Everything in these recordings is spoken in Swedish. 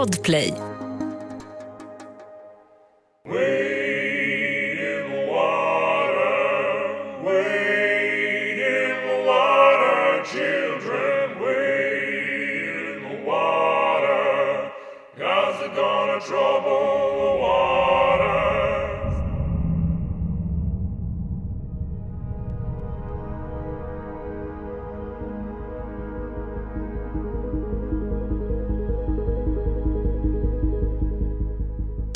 Podplay.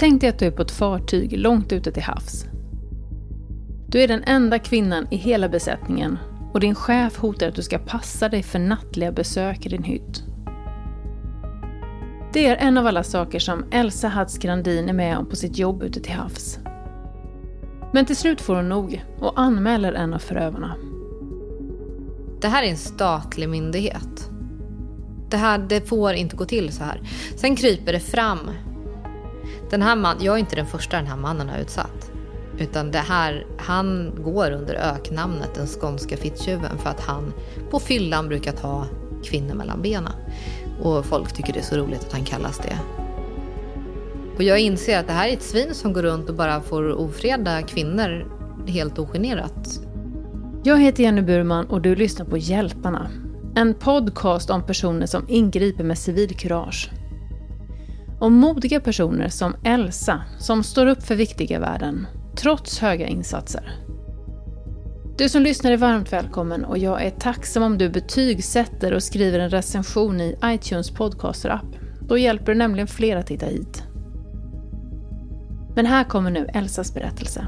Tänk dig att du är på ett fartyg långt ute till havs. Du är den enda kvinnan i hela besättningen och din chef hotar att du ska passa dig för nattliga besök i din hytt. Det är en av alla saker som Elsa Hatz Grandin är med om på sitt jobb ute till havs. Men till slut får hon nog och anmäler en av förövarna. Det här är en statlig myndighet. Det här det får inte gå till så här. Sen kryper det fram den här man, jag är inte den första den här mannen har utsatt. Utan det här, han går under öknamnet den skånska fittjuven för att han på fyllan brukar ta kvinnor mellan benen. Och folk tycker det är så roligt att han kallas det. Och jag inser att det här är ett svin som går runt och bara får ofreda kvinnor helt ogenerat. Jag heter Jenny Burman och du lyssnar på Hjälparna. En podcast om personer som ingriper med civilkurage. Och modiga personer som Elsa, som står upp för viktiga värden, trots höga insatser. Du som lyssnar är varmt välkommen och jag är tacksam om du betygsätter och skriver en recension i iTunes podcaster-app. Då hjälper du nämligen fler att hitta hit. Men här kommer nu Elsas berättelse.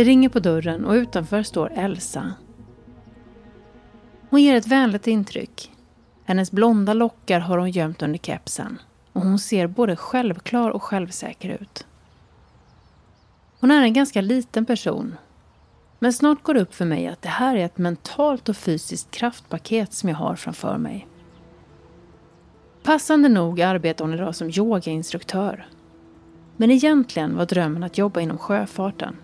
Det ringer på dörren och utanför står Elsa. Hon ger ett vänligt intryck. Hennes blonda lockar har hon gömt under kepsen och hon ser både självklar och självsäker ut. Hon är en ganska liten person. Men snart går det upp för mig att det här är ett mentalt och fysiskt kraftpaket som jag har framför mig. Passande nog arbetar hon idag som yogainstruktör. Men egentligen var drömmen att jobba inom sjöfarten.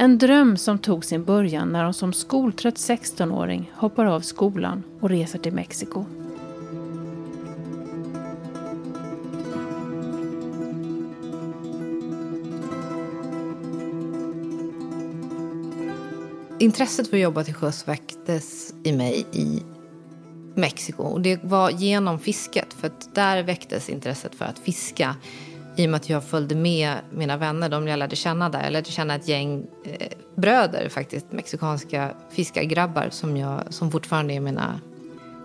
En dröm som tog sin början när hon som skoltrött 16-åring hoppar av skolan och reser till Mexiko. Intresset för att jobba till sjöss väcktes i mig i Mexiko. Och det var genom fisket, för att där väcktes intresset för att fiska i och med att jag följde med mina vänner, de jag lärde känna där. Jag lärde känna ett gäng eh, bröder faktiskt, mexikanska fiskargrabbar som, jag, som fortfarande är mina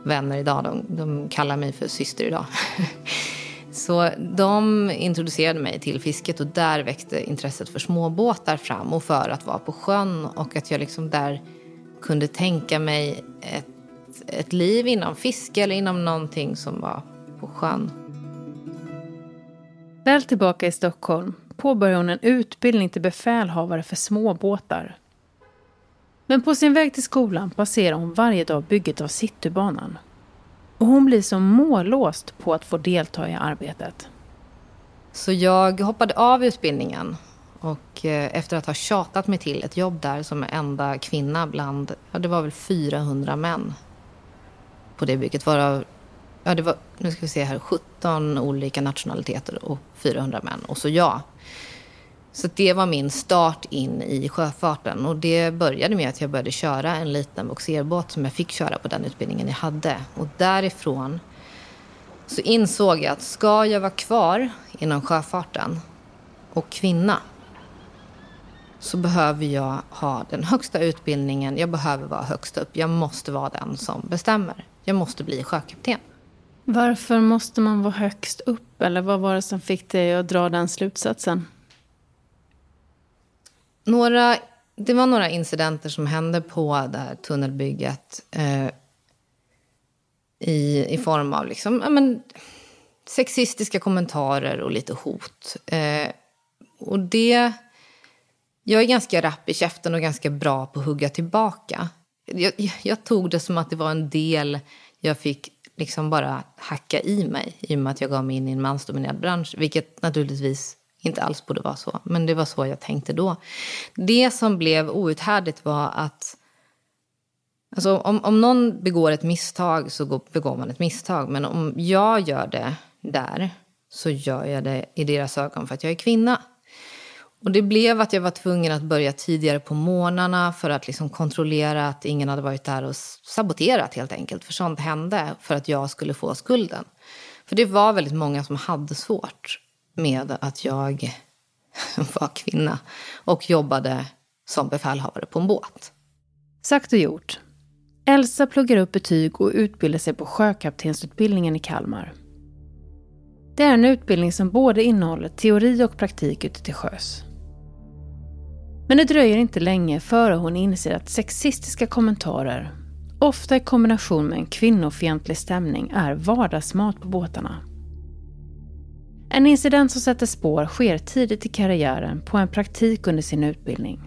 vänner idag. De, de kallar mig för syster idag. Så de introducerade mig till fisket och där växte intresset för småbåtar fram och för att vara på sjön och att jag liksom där kunde tänka mig ett, ett liv inom fiske eller inom någonting som var på sjön. Väl tillbaka i Stockholm påbörjar hon en utbildning till befälhavare för småbåtar. Men på sin väg till skolan passerar hon varje dag bygget av Citybanan. Och hon blir som mållåst på att få delta i arbetet. Så jag hoppade av utbildningen och eh, efter att ha tjatat mig till ett jobb där som enda kvinna bland, ja det var väl 400 män på det bygget, varav ja, det var, nu ska vi se här, 17 olika nationaliteter och 400 män. Och så jag. Så det var min start in i sjöfarten. Och det började med att jag började köra en liten boxerbåt som jag fick köra på den utbildningen jag hade. Och därifrån så insåg jag att ska jag vara kvar inom sjöfarten och kvinna så behöver jag ha den högsta utbildningen. Jag behöver vara högst upp. Jag måste vara den som bestämmer. Jag måste bli sjökapten. Varför måste man vara högst upp? Eller vad var det som fick dig att dra den slutsatsen? Några, det var några incidenter som hände på det här tunnelbygget. Eh, i, I form av liksom, ja, men, sexistiska kommentarer och lite hot. Eh, och det... Jag är ganska rapp i käften och ganska bra på att hugga tillbaka. Jag, jag, tog det som att det var en del jag fick liksom bara hacka i mig i och med att jag gav mig in i en mansdominerad bransch. Vilket naturligtvis inte alls borde vara så, men det var så jag tänkte då. Det som blev outhärdligt var att Alltså, om, om någon begår ett misstag så begår man ett misstag. Men om jag gör det där så gör jag det i deras ögon för att jag är kvinna. Och det blev att jag var tvungen att börja tidigare på morgnarna för att liksom kontrollera att ingen hade varit där och saboterat helt enkelt. För sånt hände för att jag skulle få skulden. För det var väldigt många som hade svårt med att jag var kvinna och jobbade som befälhavare på en båt. Sagt och gjort. Elsa pluggar upp betyg och utbildar sig på sjökaptensutbildningen i Kalmar. Det är en utbildning som både innehåller teori och praktik ute till sjöss. Men det dröjer inte länge före hon inser att sexistiska kommentarer, ofta i kombination med en kvinnofientlig stämning, är vardagsmat på båtarna. En incident som sätter spår sker tidigt i karriären på en praktik under sin utbildning.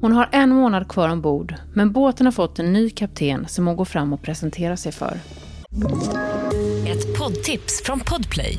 Hon har en månad kvar ombord, men båten har fått en ny kapten som hon går fram och presenterar sig för. Ett poddtips från Podplay.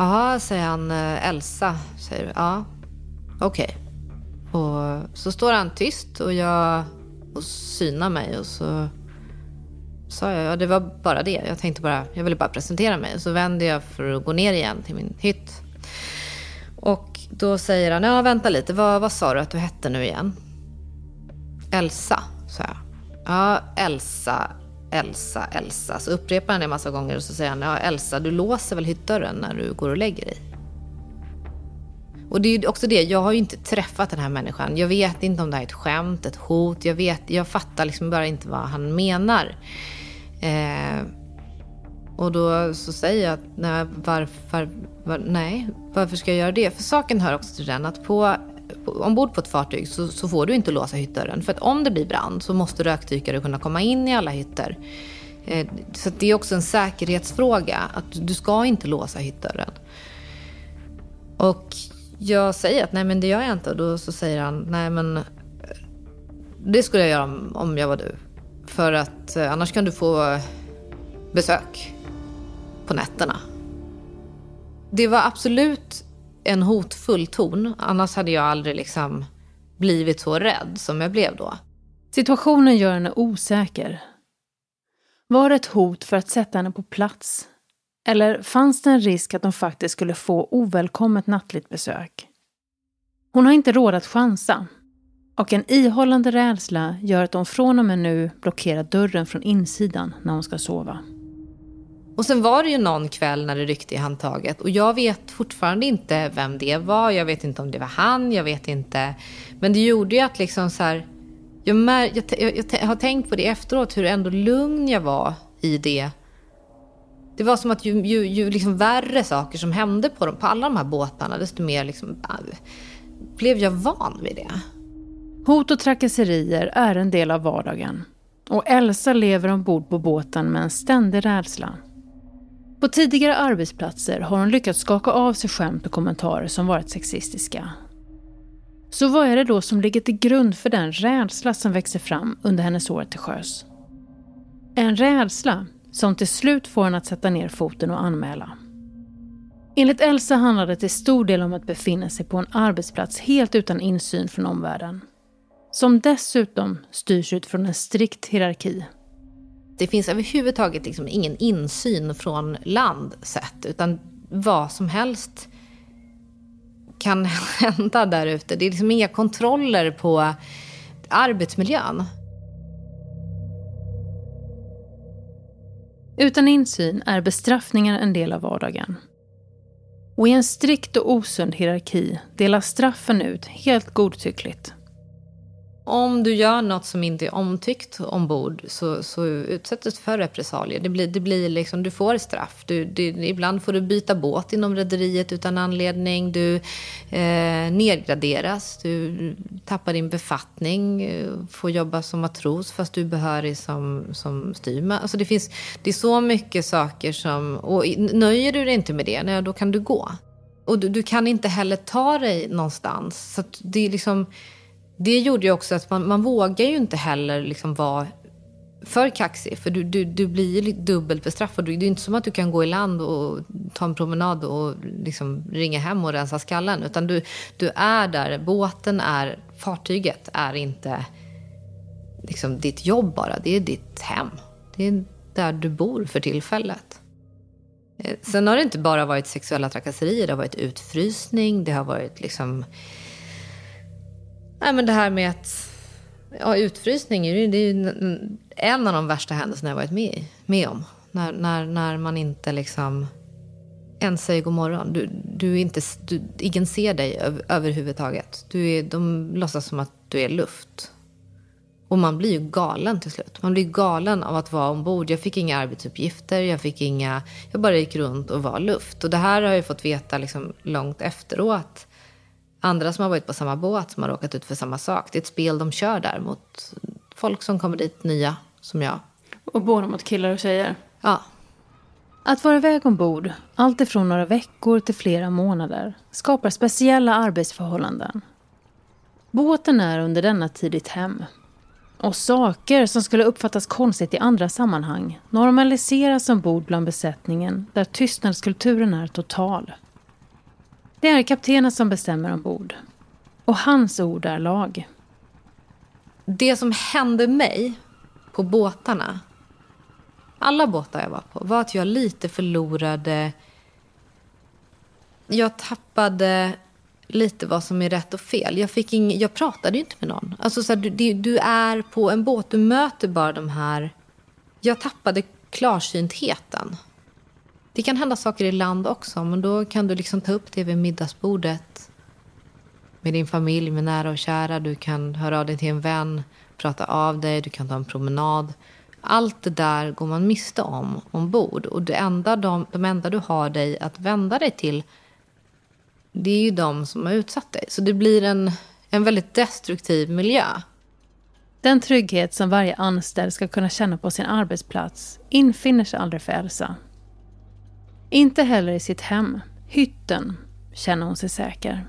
Ja, säger han. Eh, Elsa, säger du. Ja, okej. Okay. Och så står han tyst och jag och synar mig och så sa jag, ja det var bara det. Jag tänkte bara, jag ville bara presentera mig. Och så vände jag för att gå ner igen till min hytt. Och då säger han, ja vänta lite, vad, vad sa du att du hette nu igen? Elsa, sa jag. Ja, Elsa, Elsa, Elsa. Så upprepar han det en massa gånger och så säger han, ja Elsa, du låser väl hyttdörren när du går och lägger dig? Och det är också det, jag har ju inte träffat den här människan. Jag vet inte om det här är ett skämt, ett hot. Jag, vet, jag fattar liksom bara inte vad han menar. Eh, och då så säger jag att nej, varför, var, nej, varför ska jag göra det? För saken hör också till den att på, på, ombord på ett fartyg så, så, får du inte låsa hyttdörren. För att om det blir brand så måste rökdykare kunna komma in i alla hytter. Eh, så det är också en säkerhetsfråga att du ska inte låsa hyttdörren. Och jag säger att nej men det gör jag inte. Och då så säger han nej men eh, det skulle jag göra om, om jag var du. För att eh, annars kan du få besök på nätterna. Det var absolut en hotfull ton. Annars hade jag aldrig liksom blivit så rädd som jag blev då. Situationen gör henne osäker. Var det ett hot för att sätta henne på plats? Eller fanns det en risk att de faktiskt skulle få ovälkommet nattligt besök? Hon har inte råd att chansa. Och en ihållande rädsla gör att hon från och med nu blockerar dörren från insidan när hon ska sova. Och sen var det ju någon kväll när det ryckte i handtaget. Och jag vet fortfarande inte vem det var. Jag vet inte om det var han. Jag vet inte. Men det gjorde ju att liksom så här, jag, jag, jag, jag, har tänkt på det efteråt, hur ändå lugn jag var i det. Det var som att ju, ju, ju liksom värre saker som hände på, dem, på alla de här båtarna, desto mer liksom, äh, blev jag van vid det. Hot och trakasserier är en del av vardagen. Och Elsa lever ombord på båten med en ständig rädsla. På tidigare arbetsplatser har hon lyckats skaka av sig skämt och kommentarer som varit sexistiska. Så vad är det då som ligger till grund för den rädsla som växer fram under hennes år till sjöss? En rädsla som till slut får henne att sätta ner foten och anmäla. Enligt Elsa handlar det till stor del om att befinna sig på en arbetsplats helt utan insyn från omvärlden. Som dessutom styrs utifrån en strikt hierarki det finns överhuvudtaget liksom ingen insyn från land sett, utan vad som helst kan hända där ute. Det är liksom inga kontroller på arbetsmiljön. Utan insyn är bestraffningar en del av vardagen. Och i en strikt och osund hierarki delas straffen ut helt godtyckligt. Om du gör något som inte är omtyckt ombord så, så utsätts du för repressalier. Det blir, det blir liksom, du får straff. Du, det, ibland får du byta båt inom rederiet utan anledning. Du eh, nedgraderas. Du tappar din befattning. Eh, får jobba som matros fast du är behörig som, som styrman. Alltså det, finns, det är så mycket saker som... Och nöjer du dig inte med det, nej, då kan du gå. Och du, du kan inte heller ta dig någonstans. Så det är liksom det gjorde ju också att man, man vågar ju inte heller liksom vara för kaxig. För du, du, du blir ju dubbelt bestraffad. Det är inte som att du kan gå i land och ta en promenad och liksom ringa hem och rensa skallen. Utan du, du är där. Båten är, fartyget är inte liksom ditt jobb bara. Det är ditt hem. Det är där du bor för tillfället. Eh, sen har det inte bara varit sexuella trakasserier. Det har varit utfrysning. Det har varit liksom Nej, men det här med att... Ja, utfrysning är ju, det är ju en av de värsta händelserna jag varit med, med om. När, när, när man inte liksom ens säger god morgon. Du, du är inte, du, ingen ser dig över, överhuvudtaget. Du är, de låtsas som att du är luft. Och man blir ju galen till slut. Man blir galen av att vara ombord. Jag fick inga arbetsuppgifter, jag fick inga... Jag bara gick runt och var luft. Och det här har jag fått veta liksom långt efteråt andra som har varit på samma båt som har råkat ut för samma sak. Det är ett spel de kör där mot folk som kommer dit nya, som jag. Och både mot killar och tjejer? Ja. Att vara iväg ombord, allt ifrån några veckor till flera månader, skapar speciella arbetsförhållanden. Båten är under denna tid ditt hem. Och saker som skulle uppfattas konstigt i andra sammanhang normaliseras ombord bland besättningen där tystnadskulturen är total. Det är kaptenen som bestämmer ombord. Och hans ord är lag. Det som hände mig på båtarna, alla båtar jag var på, var att jag lite förlorade... Jag tappade lite vad som är rätt och fel. Jag, fick ing, jag pratade inte med någon. Alltså så här, du, du är på en båt, du möter bara de här... Jag tappade klarsyntheten. Det kan hända saker i land också, men då kan du liksom ta upp det vid middagsbordet med din familj, med nära och kära. Du kan höra av dig till en vän, prata av dig, du kan ta en promenad. Allt det där går man miste om ombord. Och det enda de, de enda du har dig att vända dig till det är ju de som har utsatt dig. Så det blir en, en väldigt destruktiv miljö. Den trygghet som varje anställd ska kunna känna på sin arbetsplats infinner sig aldrig för Elsa. Inte heller i sitt hem, hytten, känner hon sig säker.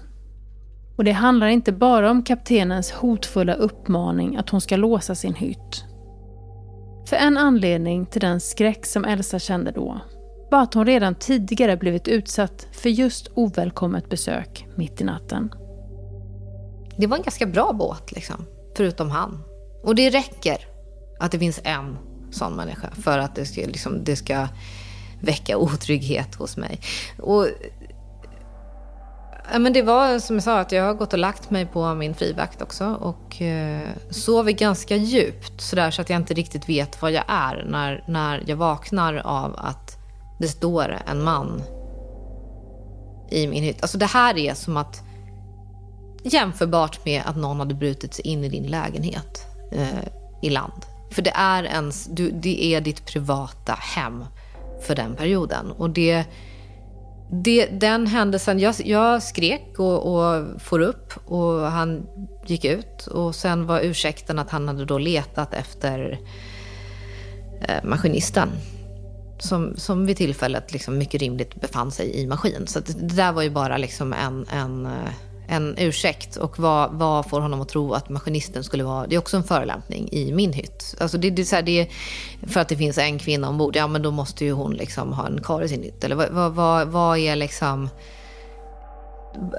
Och det handlar inte bara om kaptenens hotfulla uppmaning att hon ska låsa sin hytt. För en anledning till den skräck som Elsa kände då var att hon redan tidigare blivit utsatt för just ovälkommet besök mitt i natten. Det var en ganska bra båt, liksom, förutom han. Och det räcker att det finns en sån människa för att det ska, liksom, det ska väcka otrygghet hos mig. Och, ja, men det var som jag sa, att jag har gått och lagt mig på min frivakt också och eh, sover ganska djupt sådär så att jag inte riktigt vet vad jag är när, när jag vaknar av att det står en man i min hytt. Alltså det här är som att jämförbart med att någon hade brutit sig in i din lägenhet eh, i land. För det är, ens, du, det är ditt privata hem för den perioden. Och det, det, den händelsen, jag, jag skrek och, och for upp och han gick ut. Och sen var ursäkten att han hade då letat efter eh, maskinisten. Som, som vid tillfället liksom mycket rimligt befann sig i maskin. Så det, det där var ju bara liksom en, en eh, en ursäkt och vad, vad får honom att tro att maskinisten skulle vara... Det är också en förolämpning i min hytt. Alltså det, det, är så här, det är, för att det finns en kvinna ombord, ja men då måste ju hon liksom ha en karl i sin hytt. Eller vad, vad, vad, vad är liksom...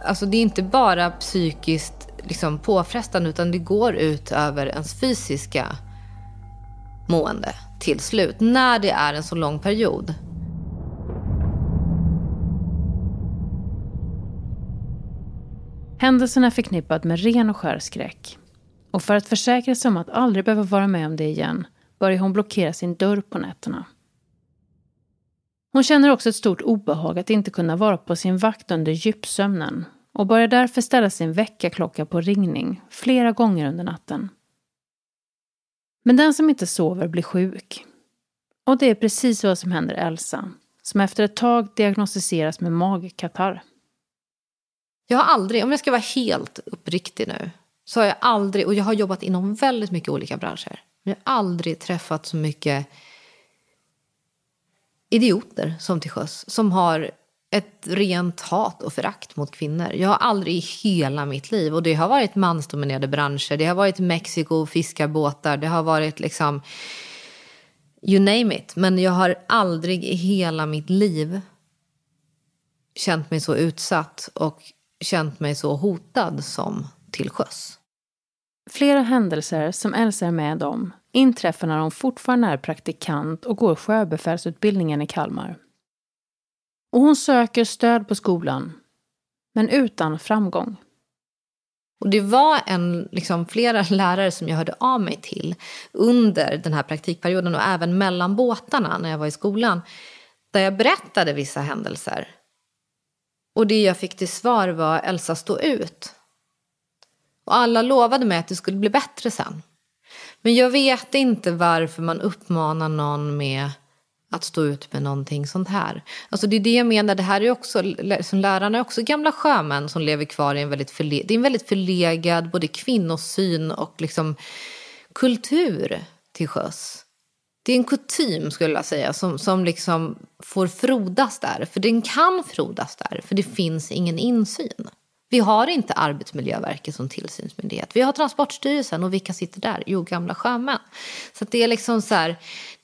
Alltså det är inte bara psykiskt liksom påfrestande utan det går ut över ens fysiska mående till slut. När det är en så lång period. Händelsen är förknippad med ren och skär skräck. Och för att försäkra sig om att aldrig behöva vara med om det igen börjar hon blockera sin dörr på nätterna. Hon känner också ett stort obehag att inte kunna vara på sin vakt under djupsömnen och börjar därför ställa sin väckarklocka på ringning flera gånger under natten. Men den som inte sover blir sjuk. Och det är precis vad som händer Elsa, som efter ett tag diagnostiseras med magkatarr. Jag har aldrig, om jag ska vara helt uppriktig nu, så har jag aldrig, och jag har jobbat inom väldigt mycket olika branscher, men jag har aldrig träffat så mycket idioter som till sjöss, som har ett rent hat och förakt mot kvinnor. Jag har aldrig i hela mitt liv, och det har varit mansdominerade branscher, det har varit Mexiko, fiskarbåtar, det har varit liksom you name it. Men jag har aldrig i hela mitt liv känt mig så utsatt och känt mig så hotad som till sjöss. Flera händelser som Elsa är med om inträffar när hon fortfarande är praktikant och går sjöbefälsutbildningen i Kalmar. Och hon söker stöd på skolan, men utan framgång. Och det var en, liksom, flera lärare som jag hörde av mig till under den här praktikperioden och även mellan båtarna när jag var i skolan. Där jag berättade vissa händelser. Och det jag fick till svar var Elsa stå ut. Och alla lovade mig att det skulle bli bättre sen. Men jag vet inte varför man uppmanar någon med att stå ut med någonting sånt här. Alltså det är det jag menar, det här är också, som lärarna är också gamla sjömän som lever kvar i en väldigt, förle, det är en väldigt förlegad både kvinnosyn och liksom kultur till sjöss. Det är en kutym skulle jag säga som, som liksom får frodas där. För den kan frodas där, för det finns ingen insyn. Vi har inte Arbetsmiljöverket som tillsynsmyndighet. Vi har Transportstyrelsen och vilka sitter där? Jo, gamla sjömän. Så det är liksom så här,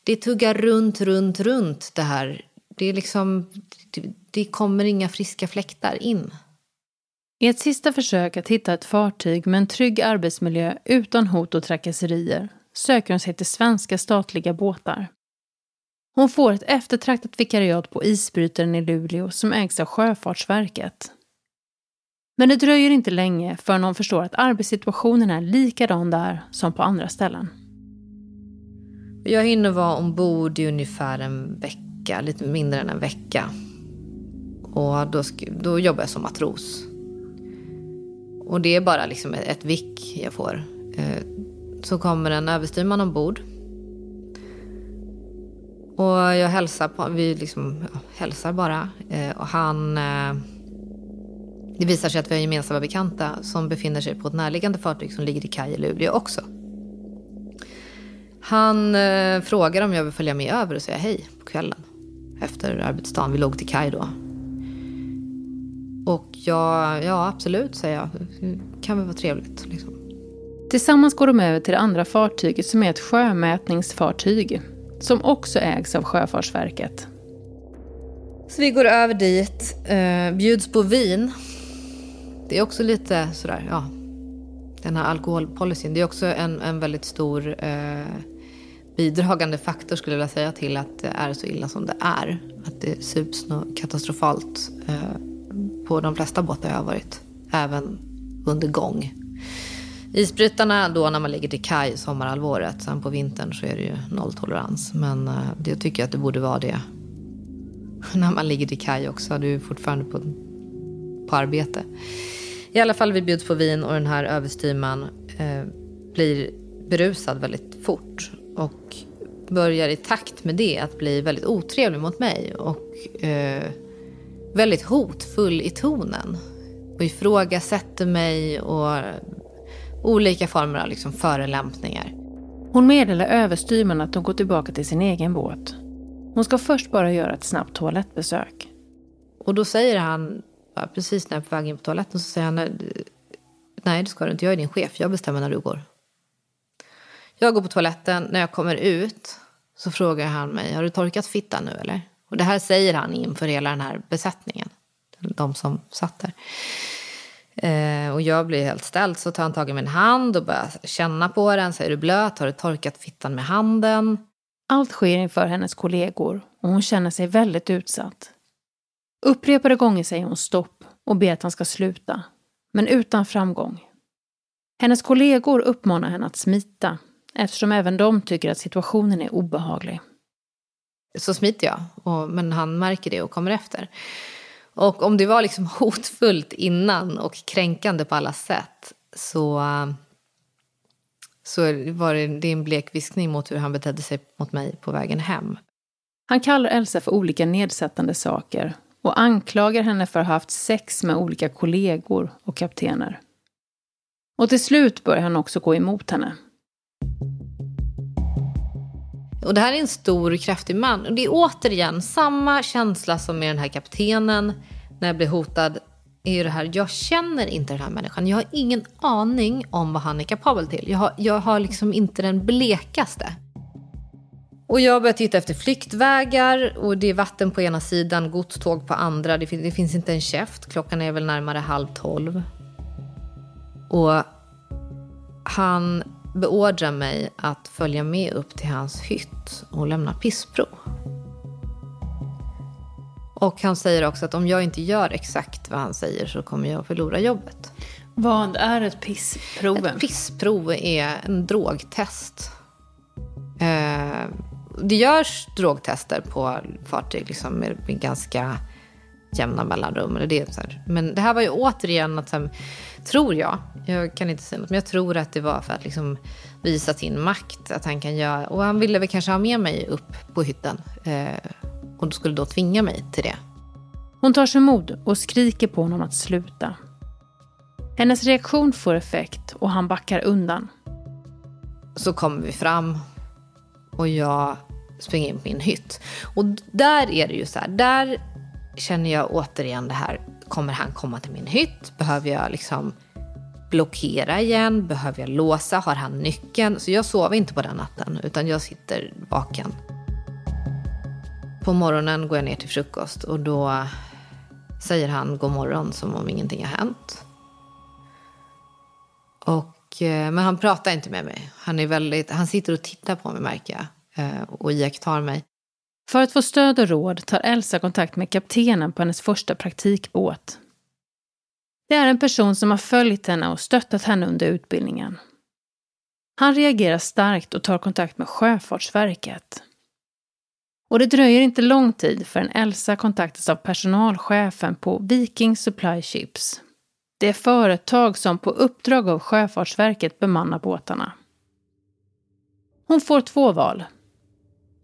det tuggar runt, runt, runt det här. Det är liksom, det, det kommer inga friska fläktar in. I ett sista försök att hitta ett fartyg med en trygg arbetsmiljö utan hot och trakasserier söker hon sig till svenska statliga båtar. Hon får ett eftertraktat vikariat på isbrytaren i Luleå som ägs av Sjöfartsverket. Men det dröjer inte länge förrän hon förstår att arbetssituationen är likadan där som på andra ställen. Jag hinner vara ombord i ungefär en vecka, lite mindre än en vecka. Och då, då jobbar jag som matros. Och det är bara liksom ett vick jag får. Eh, så kommer en överstyrman ombord. Och jag hälsar på, vi liksom ja, hälsar bara. Eh, och han eh, det visar sig att vi har gemensamma bekanta som befinner sig på ett närliggande fartyg som ligger i kaj i Luleå också. Han eh, frågar om jag vill följa med över och säga hej på kvällen. Efter arbetsdagen. Vi låg till kaj då. Och jag, ja absolut säger jag. Det kan väl vara trevligt. Liksom. Tillsammans går de över till det andra fartyget som är ett sjömätningsfartyg. Som också ägs av Sjöfartsverket. Så vi går över dit, eh, bjuds på vin det är också lite sådär, ja. Den här alkoholpolicyn, det är också en, en väldigt stor eh, bidragande faktor skulle jag vilja säga till att det är så illa som det är. Att det sups något katastrofalt eh, på de flesta båtar jag har varit. Även under gång. Isbrytarna då när man ligger till kaj sommarhalvåret. Sen på vintern så är det ju nolltolerans. Men eh, det tycker jag att det borde vara det. när man ligger till kaj också. Du är fortfarande på, på arbete. I alla fall vi bjuds på vin och den här överstyrman eh, blir berusad väldigt fort. Och börjar i takt med det att bli väldigt otrevlig mot mig. Och eh, väldigt hotfull i tonen. Och ifrågasätter mig och olika former av liksom förelämpningar. Hon meddelar överstyrman att hon går tillbaka till sin egen båt. Hon ska först bara göra ett snabbt toalettbesök. Och då säger han precis när jag är på väg in på toaletten så säger han nej det ska du inte, jag är din chef, jag bestämmer när du går. Jag går på toaletten, när jag kommer ut så frågar han mig, har du torkat fittan nu eller? Och det här säger han inför hela den här besättningen, de som satt där. Eh, och jag blir helt ställd så tar han tag i min hand och börjar känna på den. Säger du blöt? Har du torkat fittan med handen? Allt sker inför hennes kollegor och hon känner sig väldigt utsatt. Upprepade gånger säger hon stopp och ber att han ska sluta, men utan framgång. Hennes kollegor uppmanar henne att smita eftersom även de tycker att situationen är obehaglig. så smiter jag. Och, men han märker det och kommer efter. Och om det var liksom hotfullt innan och kränkande på alla sätt så, så var det, det en blek viskning mot hur han betedde sig mot mig på vägen hem. Han kallar Elsa för olika nedsättande saker och anklagar henne för att ha haft sex med olika kollegor och kaptener. Och till slut börjar han också gå emot henne. Och det här är en stor, kraftig man. Och det är återigen samma känsla som med den här kaptenen när jag blir hotad. är ju det här, jag känner inte den här människan. Jag har ingen aning om vad han är kapabel till. Jag har, jag har liksom inte den blekaste. Och jag börjar titta efter flyktvägar och det är vatten på ena sidan, godståg på andra. Det, finns, det finns inte en käft. Klockan är väl närmare halv tolv. Och han beordrar mig att följa med upp till hans hytt och lämna pissprov. Och han säger också att om jag inte gör exakt vad han säger så kommer jag förlora jobbet. Vad är ett pissprov? Ett pissprov är en drogtest. Eh, det görs drogtester på fartyg liksom med, ganska jämna mellanrum. Det så här. Men det här var ju återigen att, tror jag, jag kan inte säga något, men jag tror att det var för att liksom visa sin makt. Att han kan göra, och han ville väl kanske ha med mig upp på hytten. Eh, och skulle då tvinga mig till det. Hon tar sig mod och skriker på honom att sluta. Hennes reaktion får effekt och han backar undan. Så kommer vi fram och jag springer in på min hytt. Och där är det ju så här, där känner jag återigen det här, kommer han komma till min hytt? Behöver jag liksom blockera igen? Behöver jag låsa? Har han nyckeln? Så jag sover inte på den natten, utan jag sitter vaken. På morgonen går jag ner till frukost och då säger han god morgon som om ingenting har hänt. Och, eh, men han pratar inte med mig. Han, är väldigt, han sitter och tittar på mig märker jag eh, och iakttar mig. För att få stöd och råd tar Elsa kontakt med kaptenen på hennes första praktikbåt. Det är en person som har följt henne och stöttat henne under utbildningen. Han reagerar starkt och tar kontakt med Sjöfartsverket. Och det dröjer inte lång tid förrän Elsa kontaktas av personalchefen på Viking Supply Ships. Det är företag som på uppdrag av Sjöfartsverket bemannar båtarna. Hon får två val.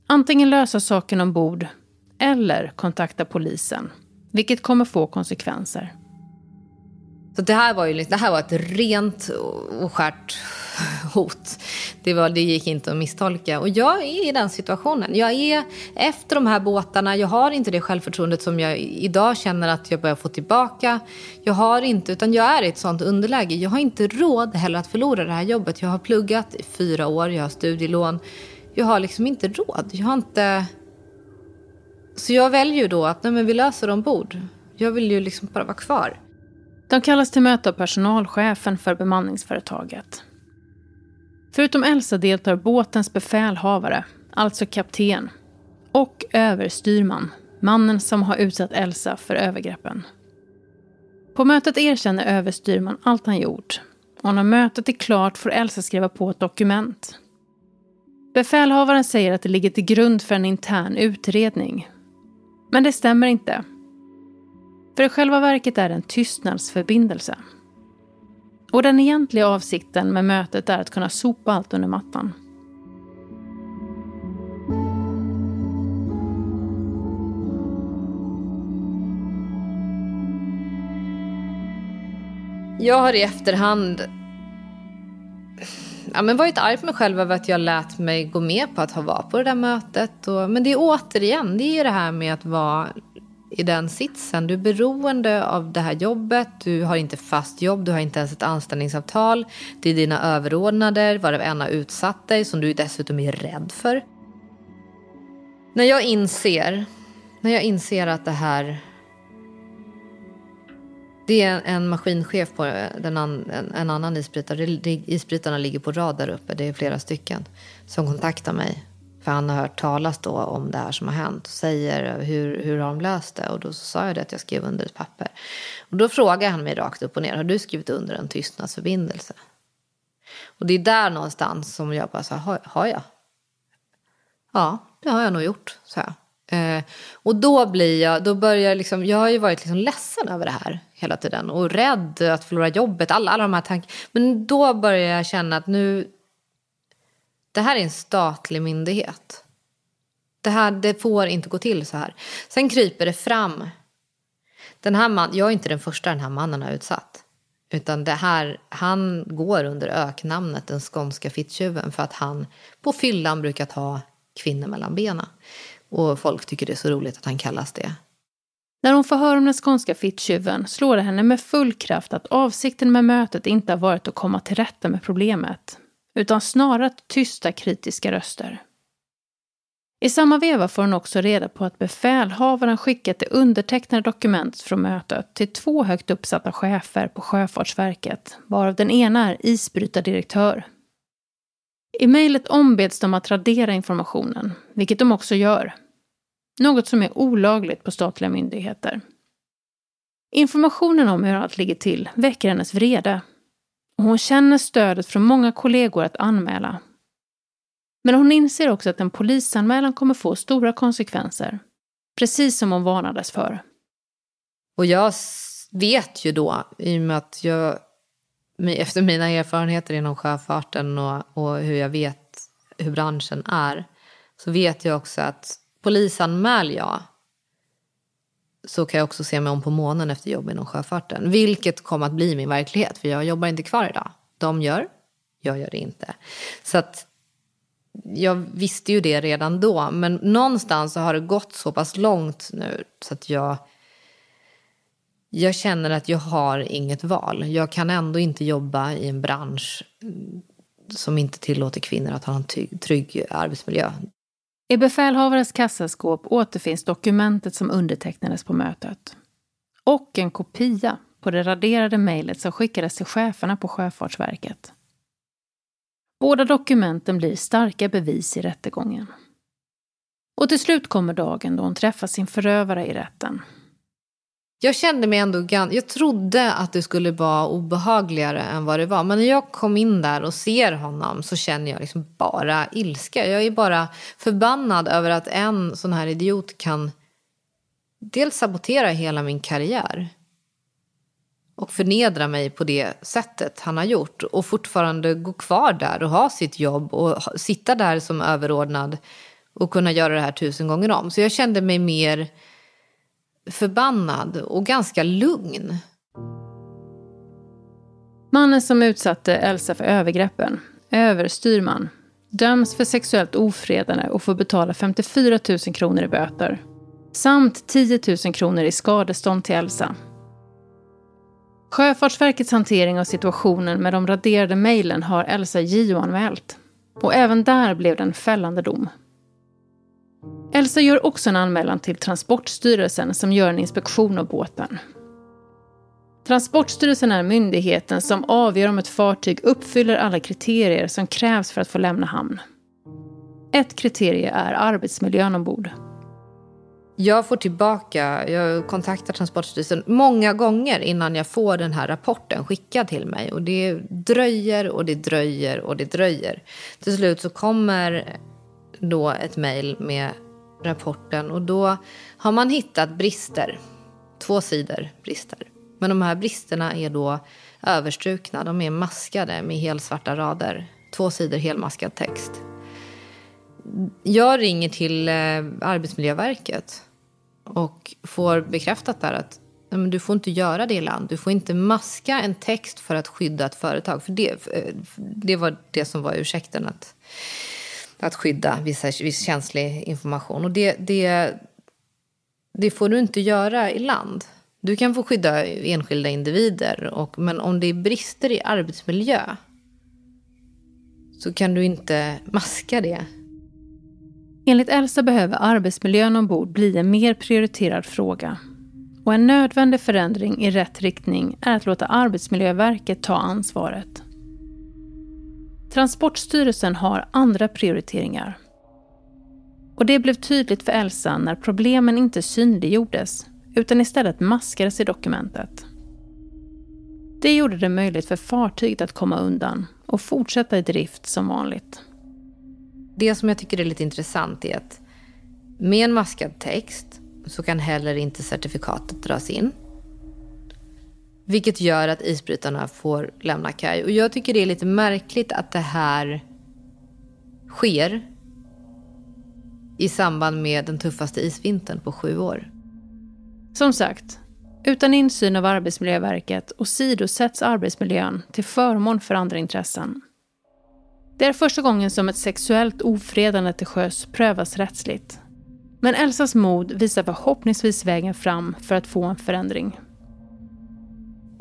Antingen lösa saken ombord eller kontakta polisen, vilket kommer få konsekvenser. Så det här var ju det här var ett rent och skärt hot. Det, var, det gick inte att misstolka. Och jag är i den situationen. Jag är efter de här båtarna. Jag har inte det självförtroendet som jag idag känner att jag börjar få tillbaka. Jag har inte, utan jag är i ett sånt underläge. Jag har inte råd heller att förlora det här jobbet. Jag har pluggat i fyra år, jag har studielån. Jag har liksom inte råd. Jag har inte... Så jag väljer ju då att nej, men vi löser ombord. Jag vill ju liksom bara vara kvar. De kallas till möte av personalchefen för bemanningsföretaget. Förutom Elsa deltar båtens befälhavare, alltså kapten, och överstyrman, mannen som har utsatt Elsa för övergreppen. På mötet erkänner överstyrman allt han gjort och när mötet är klart får Elsa skriva på ett dokument. Befälhavaren säger att det ligger till grund för en intern utredning. Men det stämmer inte. För i själva verket är det en tystnadsförbindelse. Och den egentliga avsikten med mötet är att kunna sopa allt under mattan. Jag har i efterhand ja, men varit arg på mig själv över att jag lät mig gå med på att ha vara på det där mötet. Och, men det är återigen, det är ju det här med att vara i den sitsen. Du är beroende av det här jobbet, du har inte fast jobb, du har inte ens ett anställningsavtal. Det är dina överordnade, varav en har utsatt dig, som du dessutom är rädd för. När jag inser, när jag inser att det här det är en maskinchef på den an, en, en, annan isbrytare. Isbrytarna ligger på rad där uppe, det är flera stycken, som kontaktar mig för han har hört talas då om det här som har hänt och säger hur, hur har de löst det? Och då sa jag det att jag skrev under ett papper. Och då frågar han mig rakt upp och ner, har du skrivit under en tystnadsförbindelse? Och det är där någonstans som jag bara sa, har, har jag? Ja, det har jag nog gjort, sa jag. Eh, och då blir jag, då börjar jag liksom, jag har ju varit liksom ledsen över det här hela tiden och rädd att förlora jobbet, alla, alla de här tankarna. Men då börjar jag känna att nu, det här är en statlig myndighet. Det här, det får inte gå till så här. Sen kryper det fram. Den här man, jag är inte den första den här mannen har utsatt. Utan det här, han går under öknamnet den skånska fittjuven för att han på fyllan brukar ta kvinnor mellan benen. Och folk tycker det är så roligt att han kallas det. När hon får höra om den skånska fittjuven slår det henne med full kraft att avsikten med mötet inte har varit att komma till rätta med problemet, utan snarare att tysta kritiska röster. I samma veva får hon också reda på att befälhavaren skickat det undertecknade dokumentet från mötet till två högt uppsatta chefer på Sjöfartsverket, varav den ena är isbrytardirektör. I mejlet ombeds de att radera informationen, vilket de också gör. Något som är olagligt på statliga myndigheter. Informationen om hur allt ligger till väcker hennes vrede. Och hon känner stödet från många kollegor att anmäla men hon inser också att en polisanmälan kommer få stora konsekvenser. Precis som hon varnades för. Och jag vet ju då, i och med att jag efter mina erfarenheter inom sjöfarten och, och hur jag vet hur branschen är så vet jag också att polisanmäl jag så kan jag också se mig om på månen efter jobb inom sjöfarten. Vilket kom att bli min verklighet, för jag jobbar inte kvar idag. De gör, jag gör det inte. Så att jag visste ju det redan då, men någonstans så har det gått så pass långt nu så att jag jag känner att jag har inget val. Jag kan ändå inte jobba i en bransch mm, som inte tillåter kvinnor att ha en trygg arbetsmiljö. I befälhavarens kassaskåp återfinns dokumentet som undertecknades på mötet. Och en kopia på det raderade mejlet som skickades till cheferna på Sjöfartsverket. Båda dokumenten blir starka bevis i rättegången. Och till slut kommer dagen då hon träffar sin förövare i rätten. Jag kände mig ändå Jag trodde att det skulle vara obehagligare än vad det var. Men när jag kom in där och ser honom så känner jag liksom bara ilska. Jag är bara förbannad över att en sån här idiot kan dels sabotera hela min karriär och förnedra mig på det sättet han har gjort och fortfarande gå kvar där och ha sitt jobb och sitta där som överordnad och kunna göra det här tusen gånger om. Så jag kände mig mer förbannad och ganska lugn. Mannen som utsatte Elsa för övergreppen, överstyrman, döms för sexuellt ofredande och får betala 54 000 kronor i böter. Samt 10 000 kronor i skadestånd till Elsa Sjöfartsverkets hantering av situationen med de raderade mejlen har Elsa JO-anmält. Och även där blev det en fällande dom. Elsa gör också en anmälan till Transportstyrelsen som gör en inspektion av båten. Transportstyrelsen är myndigheten som avgör om ett fartyg uppfyller alla kriterier som krävs för att få lämna hamn. Ett kriterie är arbetsmiljön ombord. Jag får tillbaka, jag kontaktar Transportstyrelsen många gånger innan jag får den här rapporten skickad till mig. Och det dröjer och det dröjer och det dröjer. Till slut så kommer då ett mejl med rapporten och då har man hittat brister. Två sidor brister. Men de här bristerna är då överstrukna. De är maskade med helsvarta rader. Två sidor helmaskad text. Jag ringer till eh, Arbetsmiljöverket och får bekräftat där att men du får inte göra det i land. Du får inte maska en text för att skydda ett företag. För det, eh, det var det som var ursäkten, att, att skydda vissa, viss känslig information. Och det, det, det får du inte göra i land. Du kan få skydda enskilda individer, och, men om det är brister i arbetsmiljö så kan du inte maska det. Enligt Elsa behöver arbetsmiljön ombord bli en mer prioriterad fråga. Och en nödvändig förändring i rätt riktning är att låta Arbetsmiljöverket ta ansvaret. Transportstyrelsen har andra prioriteringar. Och det blev tydligt för Elsa när problemen inte synliggjordes utan istället maskades i dokumentet. Det gjorde det möjligt för fartyget att komma undan och fortsätta i drift som vanligt. Det som jag tycker är lite intressant är att Med en maskad text så kan heller inte certifikatet dras in. Vilket gör att isbrytarna får lämna kaj. Och jag tycker det är lite märkligt att det här sker i samband med den tuffaste isvintern på sju år. Som sagt, utan insyn av Arbetsmiljöverket och sidosätts arbetsmiljön till förmån för andra intressen. Det är första gången som ett sexuellt ofredande till sjöss prövas rättsligt. Men Elsas mod visar förhoppningsvis vägen fram för att få en förändring.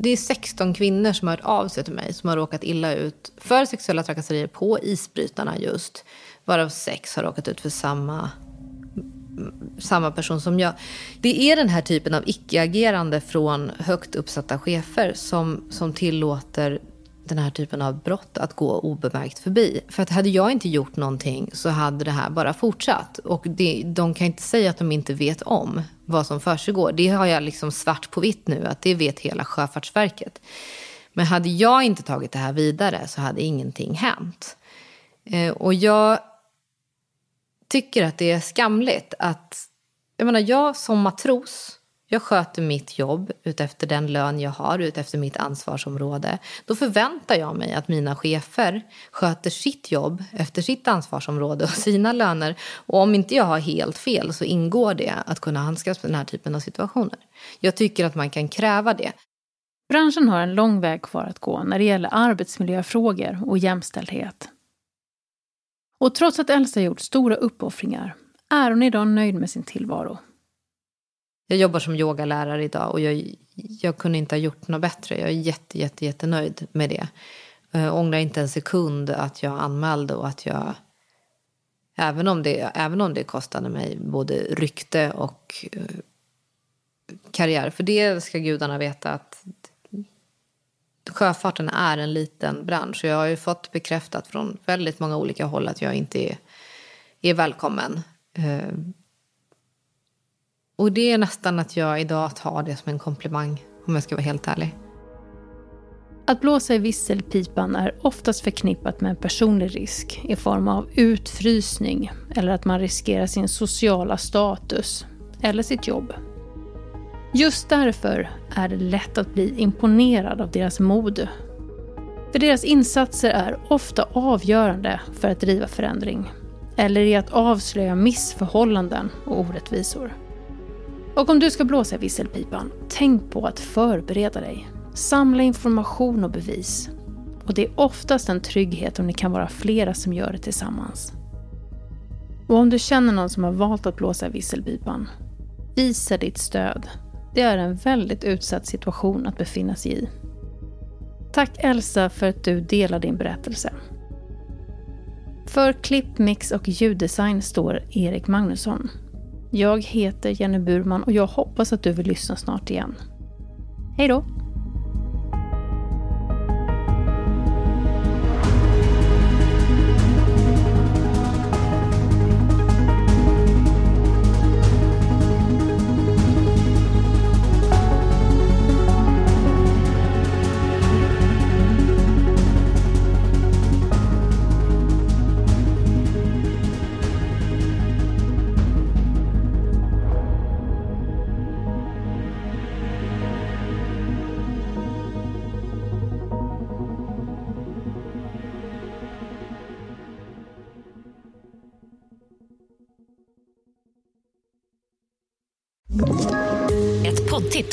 Det är 16 kvinnor som har hört av sig till mig som har råkat illa ut för sexuella trakasserier på isbrytarna just. Varav sex har råkat ut för samma, samma person som jag. Det är den här typen av icke-agerande från högt uppsatta chefer som, som tillåter den här typen av brott att gå obemärkt förbi. För att hade jag inte gjort någonting så hade det här bara fortsatt. Och det, de kan inte säga att de inte vet om vad som försiggår. Det har jag liksom svart på vitt nu, att det vet hela Sjöfartsverket. Men hade jag inte tagit det här vidare så hade ingenting hänt. Eh, och jag tycker att det är skamligt att... Jag menar, jag som matros jag sköter mitt jobb utefter den lön jag har, utefter mitt ansvarsområde. Då förväntar jag mig att mina chefer sköter sitt jobb efter sitt ansvarsområde och sina löner. Och om inte jag har helt fel så ingår det att kunna handskas med den här typen av situationer. Jag tycker att man kan kräva det. Branschen har en lång väg kvar att gå när det gäller arbetsmiljöfrågor och jämställdhet. Och trots att Elsa gjort stora uppoffringar är hon idag nöjd med sin tillvaro. Jag jobbar som yogalärare idag och jag, jag kunde inte ha gjort något bättre. Jag är jätte, jätte, jättenöjd med det. Jag ångrar inte en sekund att jag anmälde och att jag... Även om det, även om det kostade mig både rykte och eh, karriär. För det ska gudarna veta att sjöfarten är en liten bransch. Jag har ju fått bekräftat från väldigt många olika håll att jag inte är, är välkommen. Eh, och det är nästan att jag idag tar det som en komplimang, om jag ska vara helt ärlig. Att blåsa i visselpipan är oftast förknippat med en personlig risk i form av utfrysning eller att man riskerar sin sociala status eller sitt jobb. Just därför är det lätt att bli imponerad av deras mod. För deras insatser är ofta avgörande för att driva förändring eller i att avslöja missförhållanden och orättvisor. Och om du ska blåsa i visselpipan, tänk på att förbereda dig. Samla information och bevis. Och det är oftast en trygghet om ni kan vara flera som gör det tillsammans. Och om du känner någon som har valt att blåsa i visselpipan, visa ditt stöd. Det är en väldigt utsatt situation att befinna sig i. Tack Elsa för att du delar din berättelse. För klipp, mix och ljuddesign står Erik Magnusson. Jag heter Jenny Burman och jag hoppas att du vill lyssna snart igen. Hej då!